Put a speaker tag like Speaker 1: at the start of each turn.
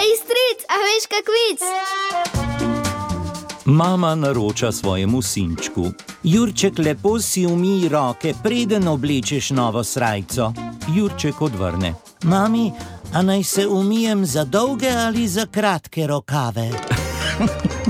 Speaker 1: Ej, stric, a veš kak vic?
Speaker 2: Mama naroča svojemu sinčku. Jurček, lepo si umij roke, preden oblečeš novo srajco. Jurček odvrne. Mami, a naj se umijem za dolge ali za kratke rokave?